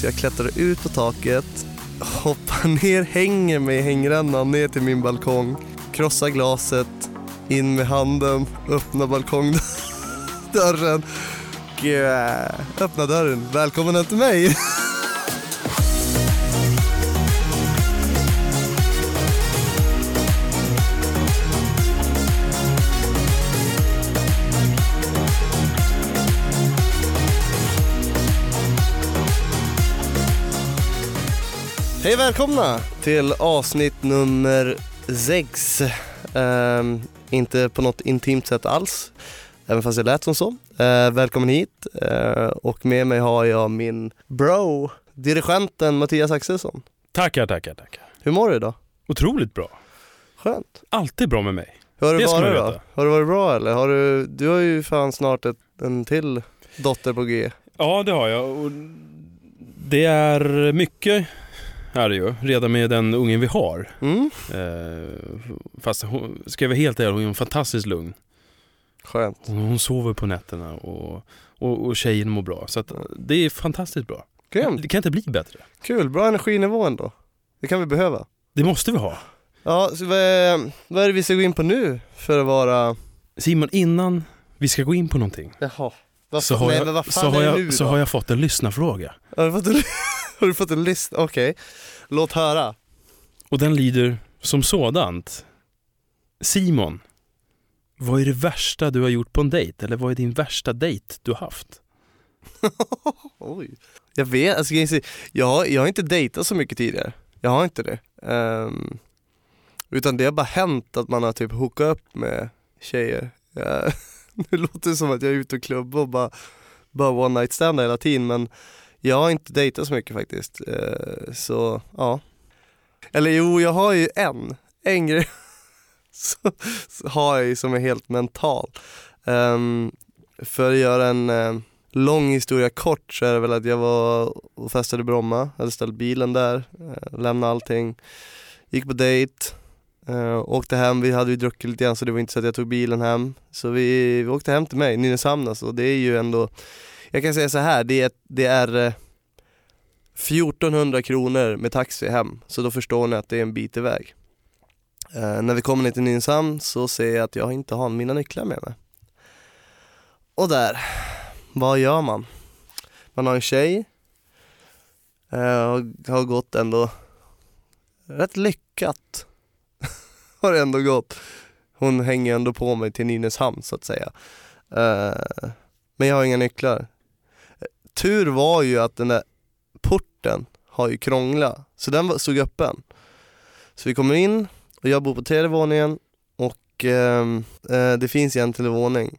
Så jag klättrar ut på taket, hoppar ner, hänger mig i hängrännan ner till min balkong, krossar glaset, in med handen, öppnar balkongdörren och öppnar dörren. Välkommen hem till mig! Hej välkomna till avsnitt nummer 6. Ehm, inte på något intimt sätt alls, även fast det lät som så. Ehm, välkommen hit Ehm, och med mig har jag min bro, dirigenten Mattias Axelsson. Tackar, tackar, tackar. Hur mår du idag? Otroligt bra. Skönt. Alltid bra med mig. Hur har det, varit då? veta. Har det varit bra eller? Har du, du har ju fan snart ett, en till dotter på G. Ja, det har jag. Och det är mycket, är det ju, redan med den ungen vi har. Mm? Eh, fast hon, ska jag vara helt ärlig, hon är fantastiskt lugn. Skönt. Hon, hon sover på nätterna och, och, och tjejen mår bra. Så att det är fantastiskt bra. Grymt. Det kan inte bli bättre. Kul, bra energinivå ändå. Det kan vi behöva. Det måste vi ha. Ja, så vad, är, vad är det vi ska gå in på nu för att vara... Simon, innan vi ska gå in på någonting Jaha. Vad så har, nej, jag, men vad fan så, har är det jag, nu så då? har jag fått en lyssnarfråga. Har du fått en, har du fått en lista? Okej. Låt höra. Och den lyder som sådant. Simon, vad är det värsta du har gjort på en dejt? Eller vad är din värsta dejt du har haft? Oj. Jag vet, alltså jag, jag, har inte dejtat så mycket tidigare. Jag har inte det. Ehm, utan det har bara hänt att man har typ hookat upp med tjejer. Nu låter det som att jag är ute och klubbar och bara, bara one night stand hela tiden men jag har inte dejtat så mycket faktiskt. Eh, så ja. Eller jo, jag har ju en, en grej så, så har jag ju som är helt mental. Ehm, för att göra en eh, lång historia kort så är det väl att jag var och festade i Bromma, hade ställt bilen där, eh, lämnade allting, gick på dejt, eh, åkte hem, vi hade ju druckit lite grann så det var inte så att jag tog bilen hem. Så vi, vi åkte hem till mig, Nynäshamn alltså, det är ju ändå, jag kan säga så här, det är, det är eh, 1400 kronor med taxi hem, så då förstår ni att det är en bit iväg. Eh, när vi kommer ner till Nynäshamn så ser jag att jag inte har mina nycklar med mig. Och där, vad gör man? Man har en tjej, eh, och har gått ändå rätt lyckat. har det ändå gått. Hon hänger ändå på mig till Nynäshamn så att säga. Eh, men jag har inga nycklar. Tur var ju att den där porten har ju krånglat, så den stod öppen. Så vi kommer in och jag bor på tredje våningen och ehm, eh, det finns en till våning.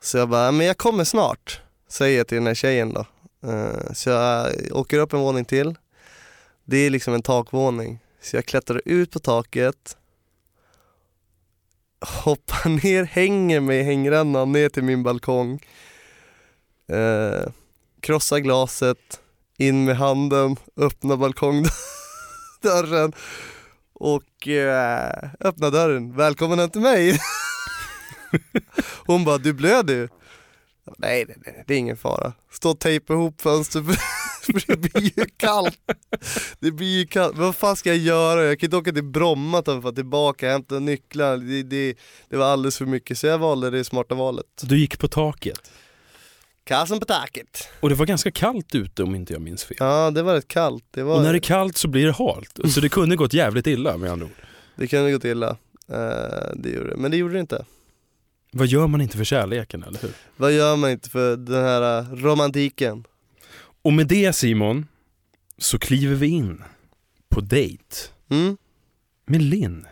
Så jag bara, men jag kommer snart, säger jag till den här tjejen då. Eh, så jag eh, åker upp en våning till. Det är liksom en takvåning. Så jag klättrar ut på taket, hoppar ner, hänger mig i hängrännan ner till min balkong. Eh, krossa glaset, in med handen, öppna balkongdörren och eh, öppna dörren. Välkommen hem till mig! Hon bara, du blöder ju. Nej, nej, nej, det är ingen fara. Stå och tejpa ihop fönstret för det blir ju kallt. Det blir ju kallt. Vad fan ska jag göra? Jag kan inte åka till Bromma för att få tillbaka, hämta nycklar. Det, det, det var alldeles för mycket så jag valde det smarta valet. Du gick på taket. Kassen på taket. Och det var ganska kallt ute om inte jag minns fel. Ja, det var rätt kallt. Det, var, Och när det är kallt så blir det halt. Så det kunde gått jävligt illa med andra ord. det kunde gått illa. Eh, det gjorde det. Men det gjorde det inte. Vad gör man inte för kärleken, eller hur? Vad gör man inte för den här eh, romantiken? Och med det Simon, så kliver vi in på dejt Mm? med Linn.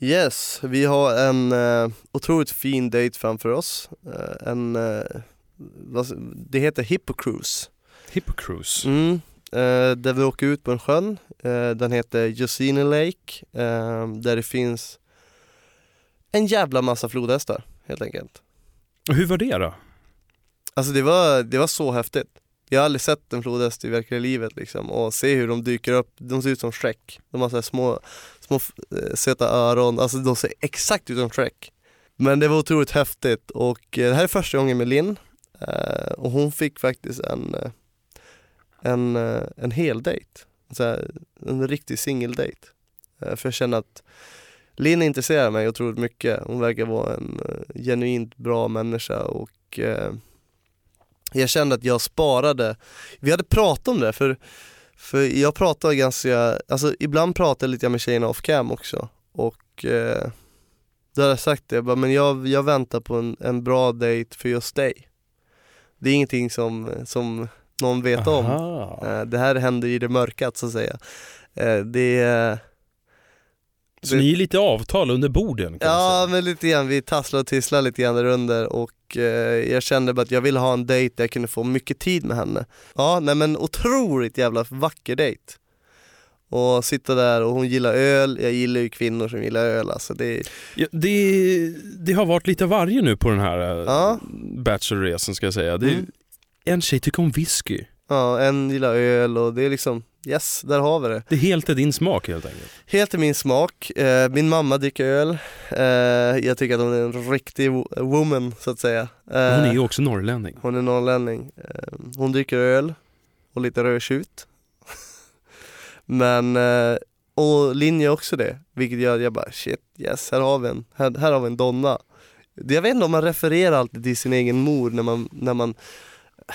Yes, vi har en eh, otroligt fin dejt framför oss. Eh, en, eh, det heter Hippocruise. Hippocruise. Mm. Eh, där vi åker ut på en sjön. Eh, den heter Josine Lake. Eh, där det finns en jävla massa flodhästar helt enkelt. Och hur var det då? Alltså det var, det var så häftigt. Jag har aldrig sett en flodhäst i verkliga livet liksom och se hur de dyker upp, de ser ut som Shrek. De har så små, små eh, söta öron, alltså de ser exakt ut som Shrek. Men det var otroligt häftigt och eh, det här är första gången med Linn Eh, och hon fick faktiskt en, eh, en, eh, en hel dejt. En riktig singeldejt. För jag känner att Linn intresserar mig otroligt mycket. Hon verkar vara en genuint bra människa och jag kände att jag sparade, vi hade pratat om det för, för jag pratar ganska, alltså ibland pratar jag lite med tjejerna off cam också och eh, då hade jag sagt det, jag bara, men jag, jag väntar på en, en bra dejt för just dig. Det är ingenting som, som någon vet om. Aha. Eh, Det här händer i det mörka så att säga. Eh, Det är Så ni är lite avtal under borden kan Ja men lite grann, vi tasslar och tisslar lite grann där under och eh, jag kände bara att jag ville ha en dejt där jag kunde få mycket tid med henne. Ja nej men otroligt jävla vacker dejt. Och sitta där och hon gillar öl, jag gillar ju kvinnor som gillar öl alltså det, Ja, det, det har varit lite varje nu på den här ja. Ja. bachelorresan ska jag säga. Det, Mm. En tjej tycker om whisky. ja en gillar öl och det är liksom, yes där har vi det. Det är helt i din smak helt enkelt. Helt i min smak, eh, min mamma dricker öl, eh, jag tycker att hon är en riktig wo- woman så att säga. Hon är Eh, ju också norrlänning. Hon är norrlänning. Eh, Hon dricker öl och lite rödtjut. Men, eh, och Linn gör också det, vilket gör att jag bara shit, yes, här har vi en, här, här har vi en donna. Jag vet inte om man refererar alltid till sin egen mor när man, när man eh,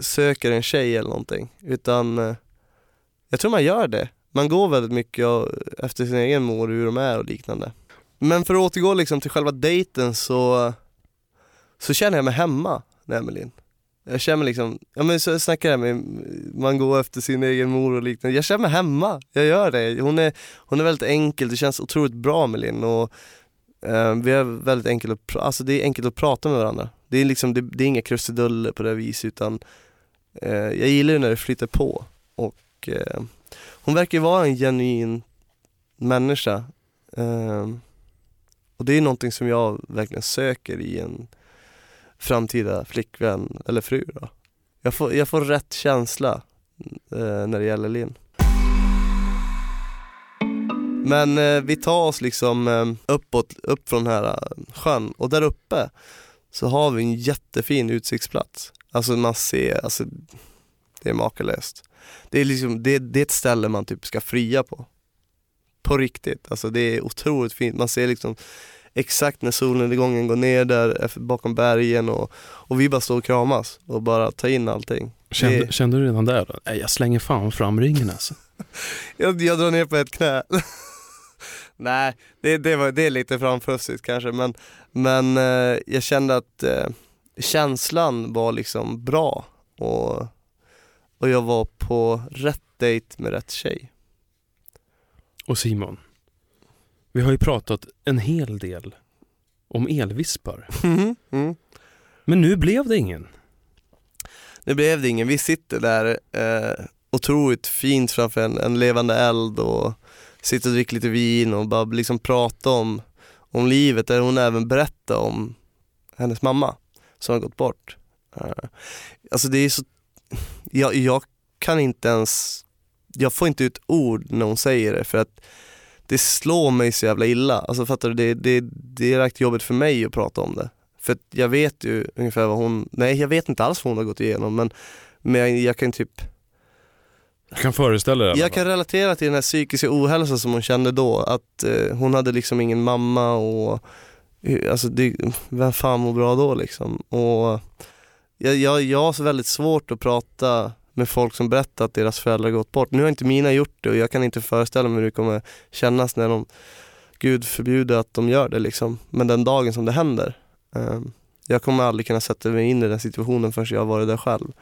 söker en tjej eller någonting, utan eh, jag tror man gör det. Man går väldigt mycket efter sin egen mor, hur de är och liknande. Men för att återgå liksom till själva dejten så, så känner jag mig hemma när jag är med Linn. Jag känner mig liksom, ja men så snackar jag med, man går efter sin egen mor och liknande. Jag känner mig hemma, jag gör det. Hon är, hon är väldigt enkel, det känns otroligt bra med Linn och eh, vi är väldigt enkelt att, alltså det är enkelt att prata med varandra. Det är liksom, det, det är inga krusiduller på det viset utan eh, jag gillar ju när det flyter på och eh, hon verkar ju vara en genuin människa. Eh, och det är någonting som jag verkligen söker i en framtida flickvän eller fru då. Jag får, jag får rätt känsla eh, när det gäller Linn. Men eh, vi tar oss liksom eh, uppåt, upp från den här eh, sjön och där uppe så har vi en jättefin utsiktsplats. Alltså man ser, alltså det är makalöst. Det är liksom, det, det är ett ställe man typ ska fria på. På riktigt, alltså det är otroligt fint. Man ser liksom exakt när solnedgången går ner där efter- bakom bergen och, och vi bara står och kramas och bara tar in allting. Kände, Det- kände du redan där då? Nej, jag slänger fan fram ringen alltså. Jag, jag drar ner på ett knä. Nej, det, det, var, det är lite framfussigt kanske men, men eh, jag kände att eh, känslan var liksom bra och, och jag var på rätt dejt med rätt tjej. Och Simon, vi har ju pratat en hel del om elvispar. mm. Men nu blev det ingen. Nu blev det ingen, vi sitter där eh, otroligt fint framför en, en levande eld och sitter och dricker lite vin och bara liksom prata om, om livet där hon även berättar om hennes mamma som har gått bort. Eh, alltså det är så, jag, jag kan inte ens, jag får inte ut ord när hon säger det för att det slår mig så jävla illa. Alltså fattar du, det, det, det är rätt jobbigt för mig att prata om det. För jag vet ju ungefär vad hon, nej jag vet inte alls vad hon har gått igenom men, men jag, jag kan typ, Jag kan föreställa dig jag kan relatera till den här psykiska ohälsan som hon kände då, att eh, hon hade liksom ingen mamma och eh, alltså det, vem fan mår bra då liksom? Och jag, jag, jag har så väldigt svårt att prata med folk som berättar att deras föräldrar gått bort. Nu har inte mina gjort det och jag kan inte föreställa mig hur det kommer kännas när de, gud förbjuder att de gör det liksom. Men den dagen som det händer, eh, jag kommer aldrig kunna sätta mig in i den situationen förrän jag har varit där själv.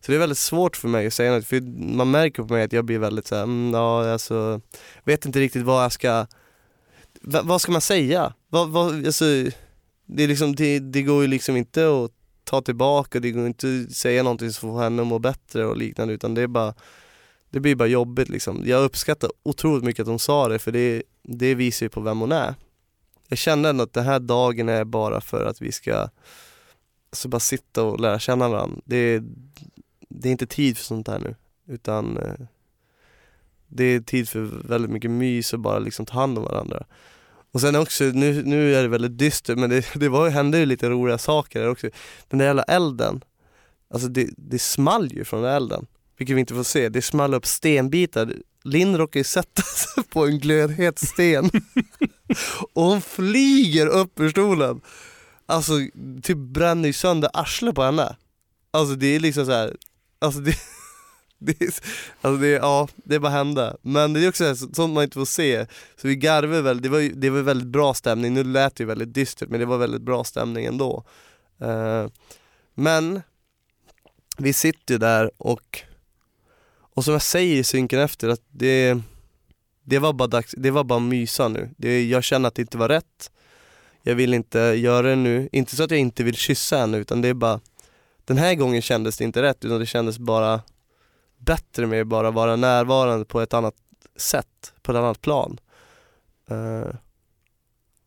Så det är väldigt svårt för mig att säga något, för man märker på mig att jag blir väldigt såhär, mm, ja alltså, vet inte riktigt vad jag ska, vad ska man säga? Vad, vad, alltså, det, är liksom, det, det går ju liksom inte att ta tillbaka, det går inte att säga någonting som får henne att må bättre och liknande utan det är bara det blir bara jobbigt liksom. Jag uppskattar otroligt mycket att hon sa det för det, det visar ju på vem hon är. Jag kände ändå att den här dagen är bara för att vi ska alltså bara sitta och lära känna varandra. Det är, det är inte tid för sånt här nu utan eh, det är tid för väldigt mycket mys och bara liksom ta hand om varandra. Och sen också, nu, nu är det väldigt dystert men det, det var, hände ju lite roliga saker där också. Den där jävla elden, alltså det, det small ju från den elden. vilket vi inte får se, det small upp stenbitar. Linn råkar ju sätta sig på en glödhet sten och hon flyger upp ur stolen. Alltså typ bränner ju sönder arslet på henne. Alltså det är liksom så här, alltså det, det, är, alltså det, ja, det bara hände. Men det är också sånt man inte får se. Så vi garvade väl, det var, det var väldigt bra stämning, nu lät det ju väldigt dystert men det var väldigt bra stämning ändå. Uh, men vi sitter ju där och, och som jag säger i synken efter att det, det var bara dags, det var bara mysa nu. Det, jag känner att det inte var rätt. Jag vill inte göra det nu, inte så att jag inte vill kyssa henne utan det är bara Den här gången kändes det inte rätt utan det kändes bara bättre med att bara vara närvarande på ett annat sätt, på ett annat plan. Eh,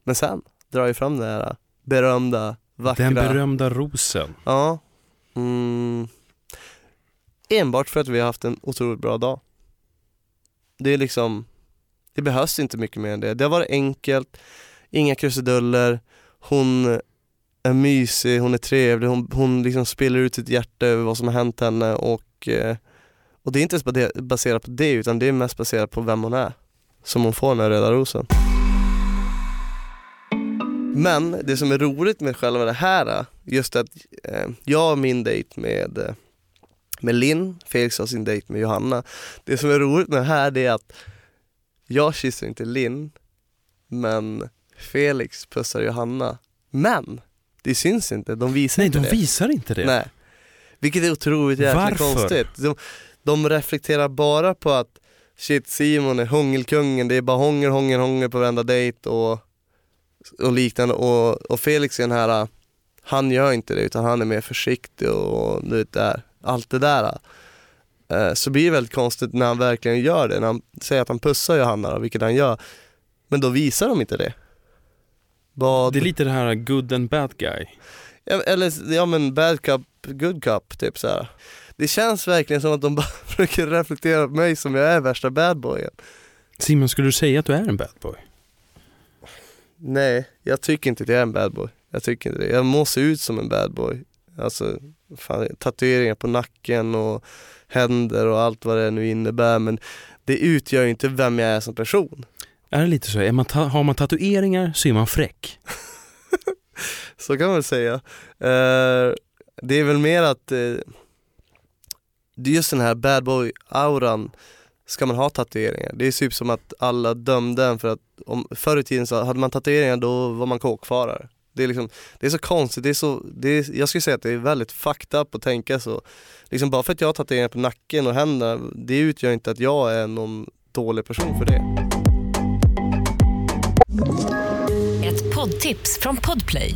men sen drar jag fram den här berömda, vackra Den berömda rosen. Ja. Mm. Enbart för att vi har haft en otroligt bra dag. Det är liksom, det behövs inte mycket mer än det. Det har varit enkelt, inga krusiduller, hon är mysig, hon är trevlig, hon, hon liksom spiller ut sitt hjärta över vad som har hänt henne och, eh, och det är inte ens baserat på det utan det är mest baserat på vem hon är. Som hon får den här röda rosen. Men det som är roligt med själva det här, just att eh, jag har min dejt med, eh, med Linn, Felix har sin dejt med Johanna. Det som är roligt med det här det är att jag kysser inte Linn, men Felix pussar Johanna. Men det syns inte, de visar Nej, inte de det. visar inte det. Nej. Vilket är otroligt jäkla Varför? konstigt. De, de reflekterar bara på att shit Simon är hångelkungen, det är bara hångel, hångel, hångel på varenda dejt och, och liknande och, och Felix är den här, han gör inte det utan han är mer försiktig och du vet där, allt det där. Eh, Så blir det väldigt konstigt när han verkligen gör det, när han säger att han pussar Johanna, vilket han gör. Men då visar de inte det. Vad... Det är lite det här good and bad guy. Ja, eller ja men bad cup, good cup typ så här. Det känns verkligen som att de bara försöker reflektera på mig som jag är värsta badboyen. Simon, skulle du säga att du är en bad boy? Nej, jag tycker inte att jag är en badboy. Jag tycker inte det. Jag må se ut som en badboy. Alltså, fan, tatueringar på nacken och händer och allt vad det nu innebär men det utgör ju inte vem jag är som person. Är det lite så? Är man har man tatueringar så är man fräck. Så kan man väl säga. Eh, det är väl mer att eh, det är just den här badboy-auran ska man ha tatueringar. Det är typ som att alla dömde en för att om, förr i tiden så hade man tatueringar då var man kåkfarare. Det är, liksom, det är så konstigt, det är så, det är, jag skulle säga att det är väldigt fucked up att tänka så. Liksom bara för att jag har tatueringar på nacken och händerna, det utgör inte att jag är någon dålig person för det. Ett poddtips från Podplay.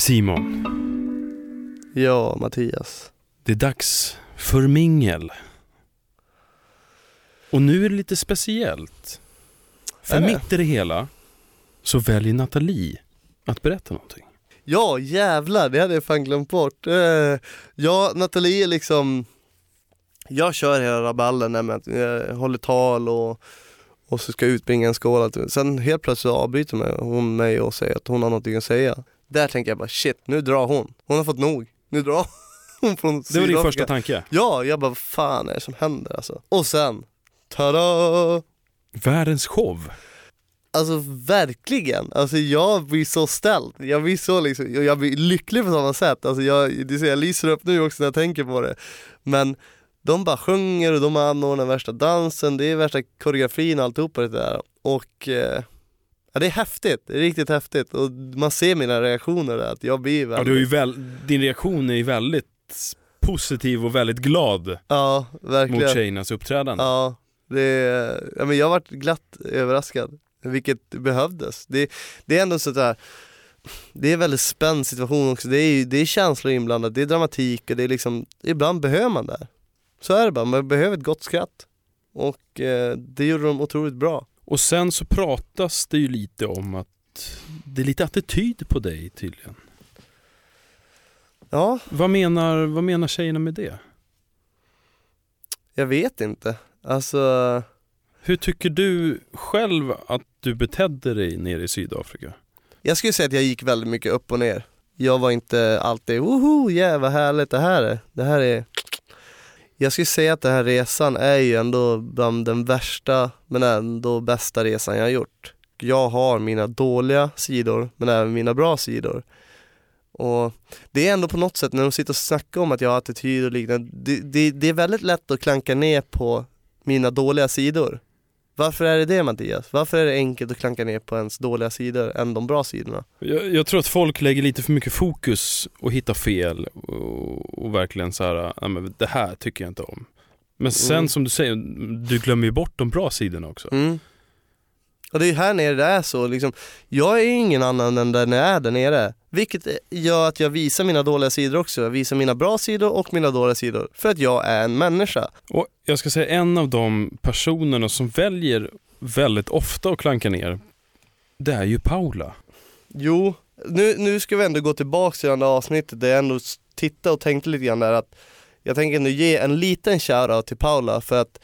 Simon, Ja, Mattias. det är dags för mingel. Och nu är det lite speciellt. För det? mitt i det hela så väljer Nathalie att berätta någonting. Ja jävlar, det hade jag fan glömt bort. Eh, ja, Nathalie är liksom, jag kör hela raballen där med att jag håller tal och, och så ska jag utbringa en skål. Sen helt plötsligt avbryter hon mig och säger att hon har någonting att säga. Där tänker jag bara shit, nu drar hon. Hon har fått nog. Nu drar hon från Det var din Sydafrika. första tanke. Ja, jag bara vad fan är det som händer alltså? Och sen, tada! Världens show. Alltså verkligen, alltså jag blir så ställd, jag blir så liksom, jag blir lycklig på samma sätt, alltså jag, det ser, jag lyser upp nu också när jag tänker på det Men de bara sjunger och de anordnar värsta dansen, det är värsta koreografin och alltihopa det där och eh, Ja det är häftigt, det är riktigt häftigt och man ser mina reaktioner där att jag blir Ja, väldigt du är ju väl, din reaktion är ju väldigt positiv och väldigt glad Ja, mot verkligen tjejernas uppträdande. Ja, det är, ja men jag varit glatt överraskad, vilket behövdes. Det, det är ändå sådär, det är en väldigt spänd situation också, det är, ju- det är känslor inblandat, det är dramatik och det är liksom, ibland behöver man det. Så är det bara, man behöver ett gott skratt. Och eh, det gjorde de otroligt bra. Och sen så pratas det ju lite om att det är lite attityd på dig tydligen. Ja, Vad menar, vad menar tjejerna med det? jag vet inte. Alltså, Hur tycker du själv att du betedde dig nere i Sydafrika? jag skulle säga att jag gick väldigt mycket upp och ner. Jag var inte alltid woho, yeah vad härligt det här är. Det här är jag skulle säga att den här resan är ju ändå bland den värsta men ändå bästa resan jag har gjort. Jag har mina dåliga sidor men även mina bra sidor. Och det är ändå på något sätt när de sitter och snackar om att jag har attityd och liknande, det, det, det är väldigt lätt att klanka ner på mina dåliga sidor. Varför är det det Mattias? Varför är det enkelt att klanka ner på ens dåliga sidor än de bra sidorna? Jag, jag tror att folk lägger lite för mycket fokus och hittar fel och, och verkligen så här, "Nej, men det här tycker jag inte om. Men sen Mm. som du säger, du glömmer ju bort de bra sidorna också. Mm. Och det är här nere det är så liksom, jag är ingen annan än den jag är där nere. Vilket gör att jag visar mina dåliga sidor också. Jag visar mina bra sidor och mina dåliga sidor. För att jag är en människa. Och jag ska säga en av de personerna som väljer väldigt ofta att klanka ner, det är ju Paula. Jo, nu, nu ska vi ändå gå tillbaka till det här avsnittet där jag ändå tittade och tänkte lite grann där att jag tänker ändå ge en liten shoutout till Paula för att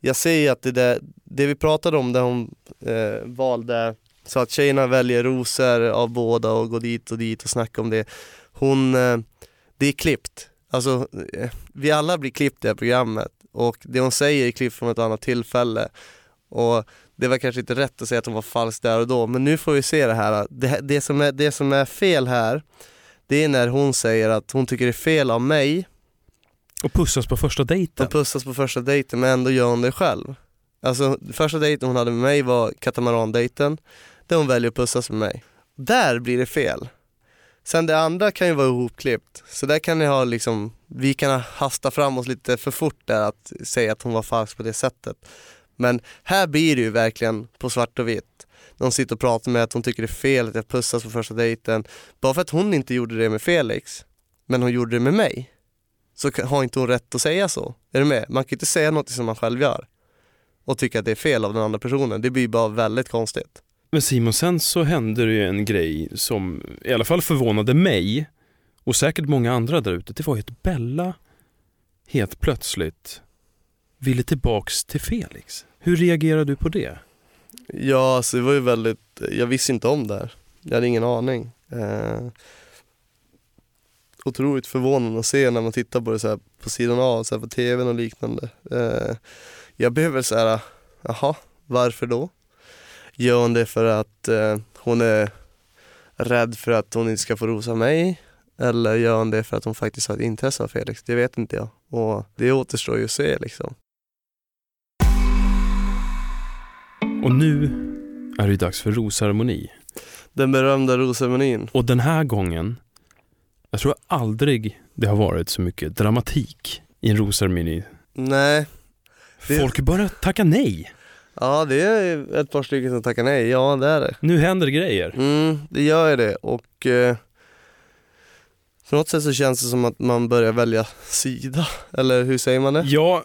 jag ser att det, där, det vi pratade om där hon eh, valde så att tjejerna väljer rosor av båda och går dit och dit och snackar om det. Hon, eh, det är klippt. Alltså, eh, vi alla blir klippt i det här programmet och det hon säger är klippt från ett annat tillfälle. Och det var kanske inte rätt att säga att hon var falsk där och då, men nu får vi se det här. Det, det, som, är, det som är fel här, det är när hon säger att hon tycker det är fel av mig Och pussas på första dejten. att pussas på första dejten, men ändå gör hon det själv. Alltså första dejten hon hade med mig var katamarandejten, där hon väljer att pussas med mig. Där blir det fel. Sen det andra kan ju vara ihopklippt, så där kan ni ha liksom, vi kan hasta fram oss lite för fort där att säga att hon var falsk på det sättet. Men här blir det ju verkligen på svart och vitt. De sitter och pratar med att hon tycker det är fel att jag pussas på första dejten. Bara för att hon inte gjorde det med Felix, men hon gjorde det med mig, så har inte hon rätt att säga så. Är du med? Man kan inte säga något som man själv gör och tycka att det är fel av den andra personen. Det blir bara väldigt konstigt. Men Simon, sen så hände det ju en grej som i alla fall förvånade mig och säkert många andra där ute. Det var ju att Bella helt plötsligt ville tillbaks till Felix. Hur reagerade du på det? Ja, alltså det var ju väldigt, jag visste inte om det här. Jag hade ingen aning. Eh, otroligt förvånande att se när man tittar på det så här på sidan av, så här på tvn och liknande. Eh, jag blev väl så här, jaha, varför då? Gör hon det för att eh, hon är rädd för att hon inte ska få rosa mig? Eller gör hon det för att hon faktiskt har ett intresse av Felix? Det vet inte jag. Och det återstår ju att se liksom. Och nu är det dags för rosceremoni. Den berömda rosceremonin. Och den här gången, jag tror aldrig det har varit så mycket dramatik i en rosceremoni. Nej, Det- Folk börjar tacka nej. Ja det är ett par stycken som tackar nej, ja det är det. Nu händer grejer. Mm, det gör ju det och eh, på något sätt så känns det som att man börjar välja sida, eller hur säger man det? Ja,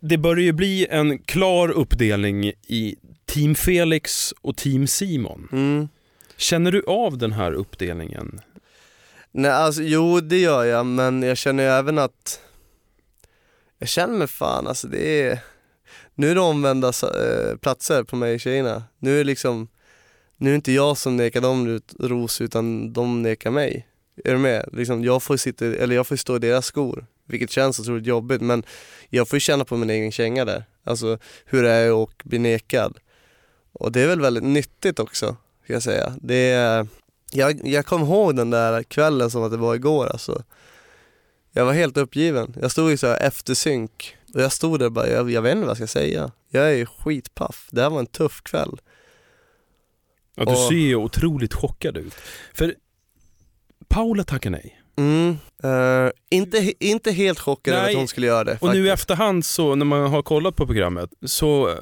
det börjar ju bli en klar uppdelning i Team Felix och Team Simon. Mm. Känner du av den här uppdelningen? Nej alltså jo det gör jag men jag känner ju även att Jag känner mig fan alltså det är nu är det omvända eh, platser på mig och tjejerna. Nu är det liksom Nu är det inte jag som nekar dem ros utan de nekar mig. Är du med? Liksom, jag får sitta, eller jag får stå i deras skor. Vilket känns otroligt jobbigt men jag får ju känna på min egen känga där. Alltså hur det är att bli nekad. Och det är väl väldigt nyttigt också, ska jag säga. Det är jag, jag kom ihåg den där kvällen som att det var igår alltså. Jag var helt uppgiven. Jag stod i så här eftersynk och jag stod där och bara, jag, jag vet inte vad jag ska säga. Jag är ju skitpaff. Det här var en tuff kväll. Ja, du Och- ser ju otroligt chockad ut. För Paula tackar nej. Mm. eh, inte, inte helt chockad över att hon skulle göra det. Och nu i faktiskt. efterhand så när man har kollat på programmet så eh,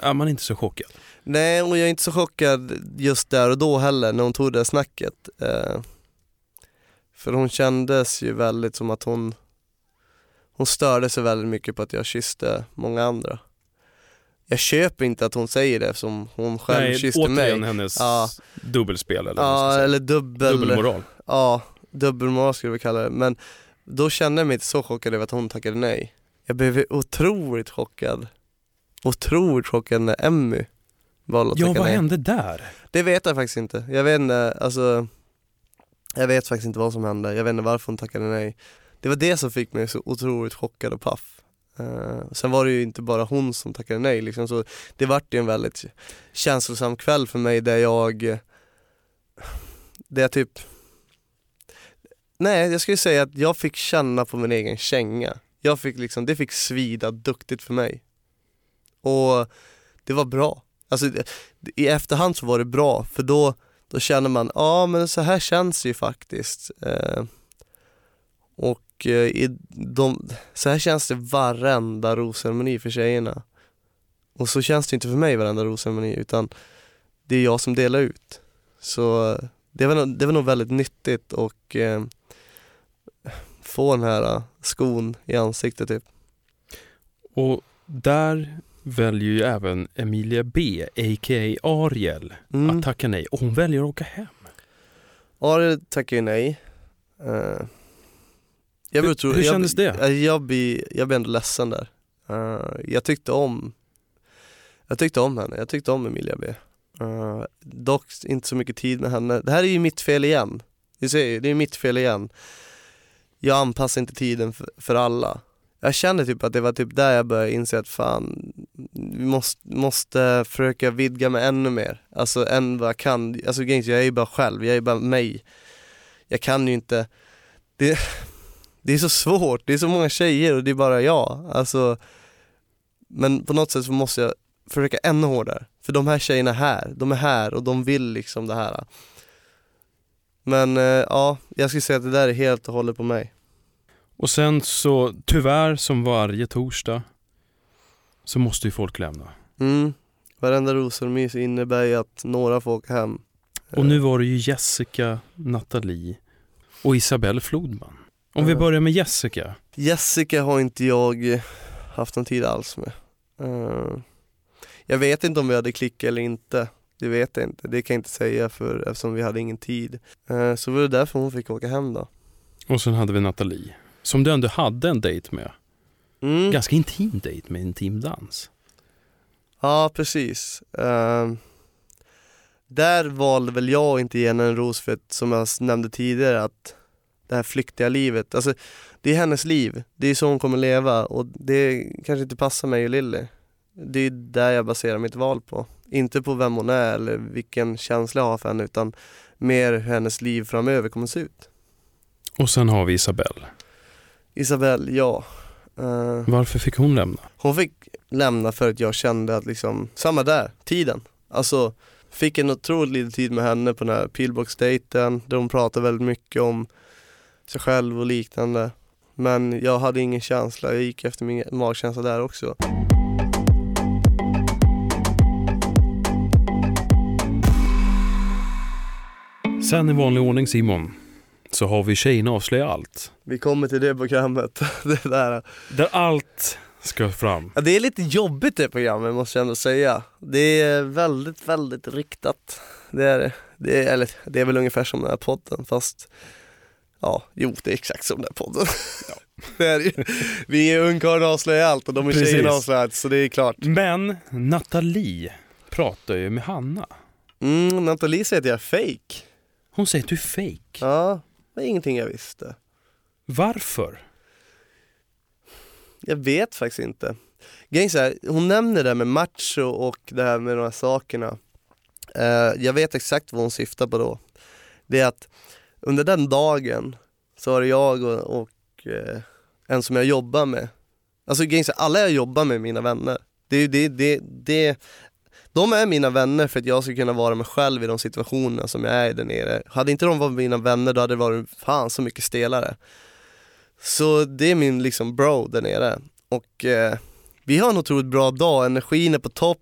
är man inte så chockad. Nej, och jag är inte så chockad just där och då heller när hon tog det snacket. Eh, för hon kändes ju väldigt som att hon hon störde sig väldigt mycket på att jag kysste många andra. Jag köper inte att hon säger det eftersom hon själv Nej, kysste återigen mig. hennes Ja. dubbelspel eller vad Ja, eller dubbel... dubbelmoral. Ja, dubbelmoral skulle vi kalla det. Men då kände jag mig inte så chockad över att hon tackade nej. Jag blev otroligt chockad. Otroligt chockad när Emmy valde att Ja, tacka vad nej. hände där? Det vet jag faktiskt inte. Jag vet inte, alltså Jag vet faktiskt inte vad som hände, jag vet inte varför hon tackade nej. Det var det som fick mig så otroligt chockad och paff. Uh, sen var det ju inte bara hon som tackade nej liksom, så det vart ju en väldigt känslosam kväll för mig där jag, där jag typ Nej, jag skulle säga att jag fick känna på min egen känga. Jag fick liksom, det fick svida duktigt för mig. Och det var bra. Alltså i efterhand så var det bra för då, då känner man, ja men så här känns det ju faktiskt. Uh, och eh, i de, så här känns det varenda rosceremoni för tjejerna. Och så känns det inte för mig varenda rosceremoni utan det är jag som delar ut. Så eh, det var, det var nog väldigt nyttigt och eh, få den här eh, skon i ansiktet typ. Och där väljer ju även Emilia B, a.k.a. Ariel, Mm. att tacka nej och hon väljer att åka hem. Ariel tackar ju nej. Eh, jag Hur- tror- hur jag, kändes det? Jag, jag, blir, jag blir ändå ledsen där. Eh, jag tyckte om Jag tyckte om henne, jag tyckte om Emilia B. Eh, dock inte så mycket tid med henne. Det här är ju mitt fel igen. Ni ser ju, det är mitt fel igen. Jag anpassar inte tiden för, för alla. Jag kände typ att det var typ där jag började inse att fan, vi måste, måste försöka vidga mig ännu mer. Alltså än vad jag kan. Alltså jag är ju bara själv, jag är ju bara mig. Jag kan ju inte, det, det är så svårt, det är så många tjejer och det är bara jag. Alltså, men på något sätt så måste jag försöka ännu hårdare. För de här tjejerna är här, de är här och de vill liksom det här. Men eh, ja, jag skulle säga att det där är helt och hållet på mig. Och sen så, tyvärr som varje torsdag, så måste ju folk lämna. Mm. Varenda rosormys innebär ju att några får åka hem. Och nu var det ju Jessica, Nathalie och Isabelle Flodman. Om vi Ja. börjar med Jessica. Jessica har inte jag haft någon tid alls med. Eh, jag vet inte om vi hade klickat eller inte. Det vet jag inte, det kan jag inte säga för eftersom vi hade ingen tid. Eh, så var det därför hon fick åka hem då. Och sen hade vi Nathalie, som du ändå hade en dejt med. Mm. Ganska intim dejt med intim dans. Ja precis. Ehm, där valde väl jag inte ge henne en ros för att, som jag nämnde tidigare att det här flyktiga livet, alltså det är hennes liv, det är så hon kommer leva och det kanske inte passar mig och Lilly. Det är där jag baserar mitt val på. Inte på vem hon är eller vilken känsla jag har för henne utan mer hur hennes liv framöver kommer se ut. Och sen har vi Isabelle. Isabelle, ja. Ehm, Varför fick hon lämna? Hon fick lämna för att jag kände att liksom, samma där, tiden. Alltså, fick en otroligt lite tid med henne på den här pillbox-dejten där hon pratade väldigt mycket om sig själv och liknande. Men jag hade ingen känsla, jag gick efter min magkänsla där också. Sen i vanlig ordning Simon, så har vi Tjejerna avslöjar allt. Vi kommer till det programmet, det där. Där allt ska fram. Ja, det är lite jobbigt det programmet måste jag ändå säga. Det är väldigt, väldigt riktat. Det är det. det. Är, eller det är väl ungefär som den här podden fast Ja, jo det är exakt som den här podden. det är ju. Vi är ungkarlar och avslöjar allt och de är Precis. tjejerna avslöjar allt så det är klart. Men Nathalie pratar ju med Hanna. Mm, Nathalie säger att jag är fake. Hon säger att du är fake. Ja, det är ingenting jag visste. Varför? Jag vet faktiskt inte. Grejen här, hon nämner det här med macho och det här med de här sakerna. Eh, jag vet exakt vad hon syftar på då. Det är att under den dagen så var det jag och, och eh, en som jag jobbar med. Alltså alla jag jobbar med är mina vänner. Det, det, det, det, de är mina vänner för att jag ska kunna vara mig själv i de situationerna som jag är i där nere. Hade inte de varit mina vänner då hade det varit fan så mycket stelare. Så det är min liksom bro där nere. Och eh, vi har en otroligt bra dag, energin är på topp.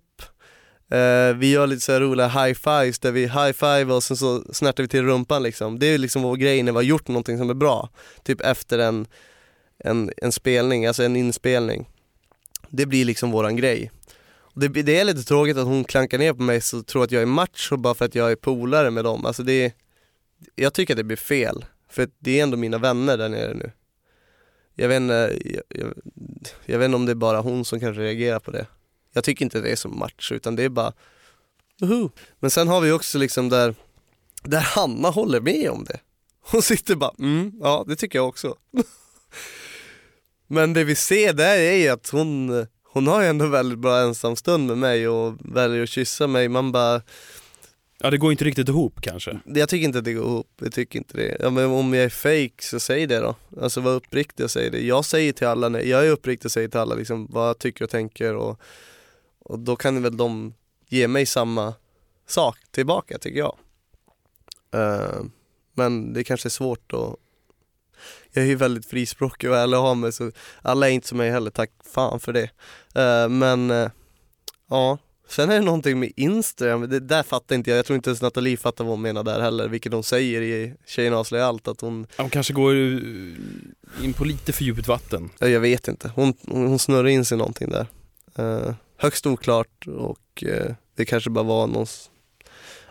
Eh, vi gör lite så här roliga high-fives där vi high-five och sen så snärtar vi till rumpan liksom. Det är liksom vår grej när vi har gjort någonting som är bra. Typ efter en, en, en spelning, alltså en inspelning. Det blir liksom våran grej. Det, det är lite tråkigt att hon klankar ner på mig så tror att jag är macho bara för att jag är polare med dem. Alltså det, jag tycker att det blir fel, för det är ändå mina vänner där nere nu. Jag vet inte, jag, jag, jag vet inte om det är bara hon som kanske reagerar på det. Jag tycker inte det är så macho utan det är bara Woho! Men sen har vi också liksom där, där Hanna håller med om det. Hon sitter bara, mm, ja det tycker jag också. Men det vi ser där är ju att hon, hon har ju ändå väldigt bra ensamstund med mig och väljer att kyssa mig. Man bara, Ja, det går inte riktigt ihop kanske. jag tycker inte att det går ihop, jag tycker inte det. Ja, men om jag är fake så säg det då. Alltså var uppriktig och säg det. Jag säger till alla, jag är uppriktig och säger till alla liksom vad jag tycker och tänker och, och då kan väl de ge mig samma sak tillbaka tycker jag. Eh, men det kanske är svårt att jag är ju väldigt frispråkig och ärlig av mig så alla är inte som mig heller, tack fan för det. Eh, men eh, ja, sen är det någonting med Instagram, det där fattar inte jag, jag tror inte ens Nathalie fattar vad hon menar där heller, vilket hon säger i Tjejerna avslöjar allt, att hon, Hon kanske går in på lite för djupt vatten. ja, jag vet inte, hon, hon hon snurrar in sig någonting där. Högst oklart och eh, det kanske bara var någon, s-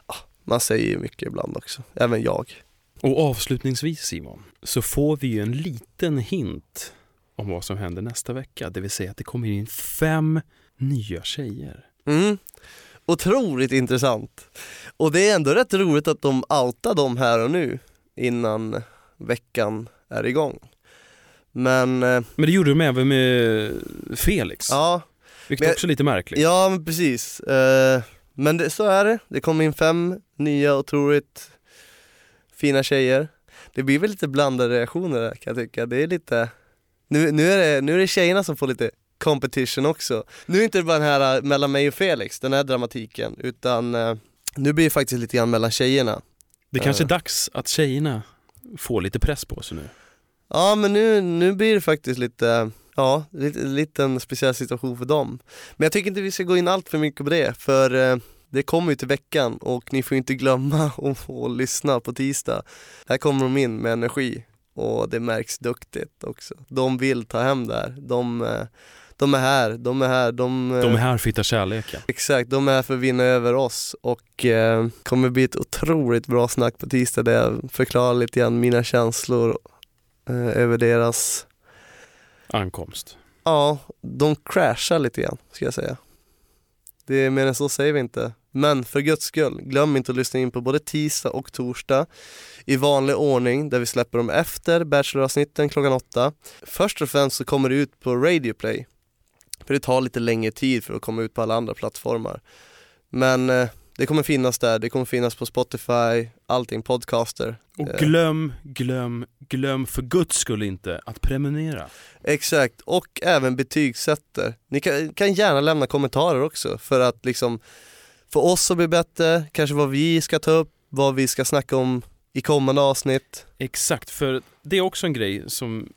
ah, man säger ju mycket ibland också, även jag. Och avslutningsvis Simon, så får vi ju en liten hint om vad som händer nästa vecka. Det vill säga att det kommer in fem nya tjejer. Mm. Otroligt intressant. Och det är ändå rätt roligt att de outar dem här och nu innan veckan är igång. Men eh, Men det gjorde de även med Felix, ja, vilket men- också är lite märkligt. ja men precis. Eh, men det, så är det. Det kommer in fem nya otroligt fina tjejer. Det blir väl lite blandade reaktioner där kan jag tycka. Det är lite, nu, nu, är det, nu är det tjejerna som får lite competition också. Nu är inte det bara den här äh, mellan mig och Felix, den här dramatiken, utan eh, nu blir det faktiskt lite grann mellan tjejerna. Det kanske är Eh. dags att tjejerna får lite press på sig nu. Ja men nu, nu blir det faktiskt lite, ja, en speciell situation för dem. Men jag tycker inte vi ska gå in allt för mycket på det, för eh, det kommer ju till veckan och ni får inte glömma att att lyssna på tisdag. Här kommer de in med energi och det märks duktigt också. De vill ta hem det här. De, eh, de är här, de är här, de, eh, De är här för att hitta kärleken. Exakt, de är här för att vinna över oss och eh, kommer bli ett otroligt bra snack på tisdag där jag förklarar lite grann mina känslor eh, över deras, Ankomst. ja, de crashar lite grann ska jag säga. Det är mer än så säger vi inte. Men för guds skull, glöm inte att lyssna in på både tisdag och torsdag i vanlig ordning där vi släpper dem efter Bachelor-avsnitten klockan åtta. Först och främst så kommer det ut på Radio Play. För det tar lite längre tid för att komma ut på alla andra plattformar. Men eh, det kommer finnas där, det kommer finnas på Spotify, allting, podcaster. Och Eh. glöm, glöm, glöm för guds skull inte att prenumerera. Exakt, och även betygsätter. Ni kan, kan gärna lämna kommentarer också för att liksom få oss att bli bättre, kanske vad vi ska ta upp, vad vi ska snacka om i kommande avsnitt. Exakt, för det är också en grej som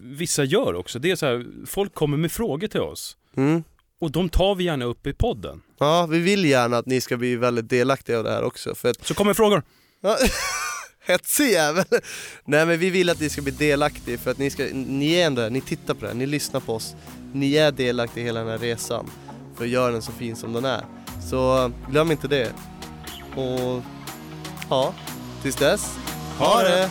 vissa gör också. Det är så här, folk kommer med frågor till oss Mm. Och de tar vi gärna upp i podden. Ja, vi vill gärna att ni ska bli väldigt delaktiga av det här också för att Så kommer frågor. Ja, Hetsig jävel! Nej men vi vill att ni ska bli delaktiga för att ni, ska, ni är ändå ni tittar på det här, ni lyssnar på oss. Ni är delaktiga i hela den här resan för att göra den så fin som den är. Så glöm inte det. Och ja, tills dess, ha det! Ett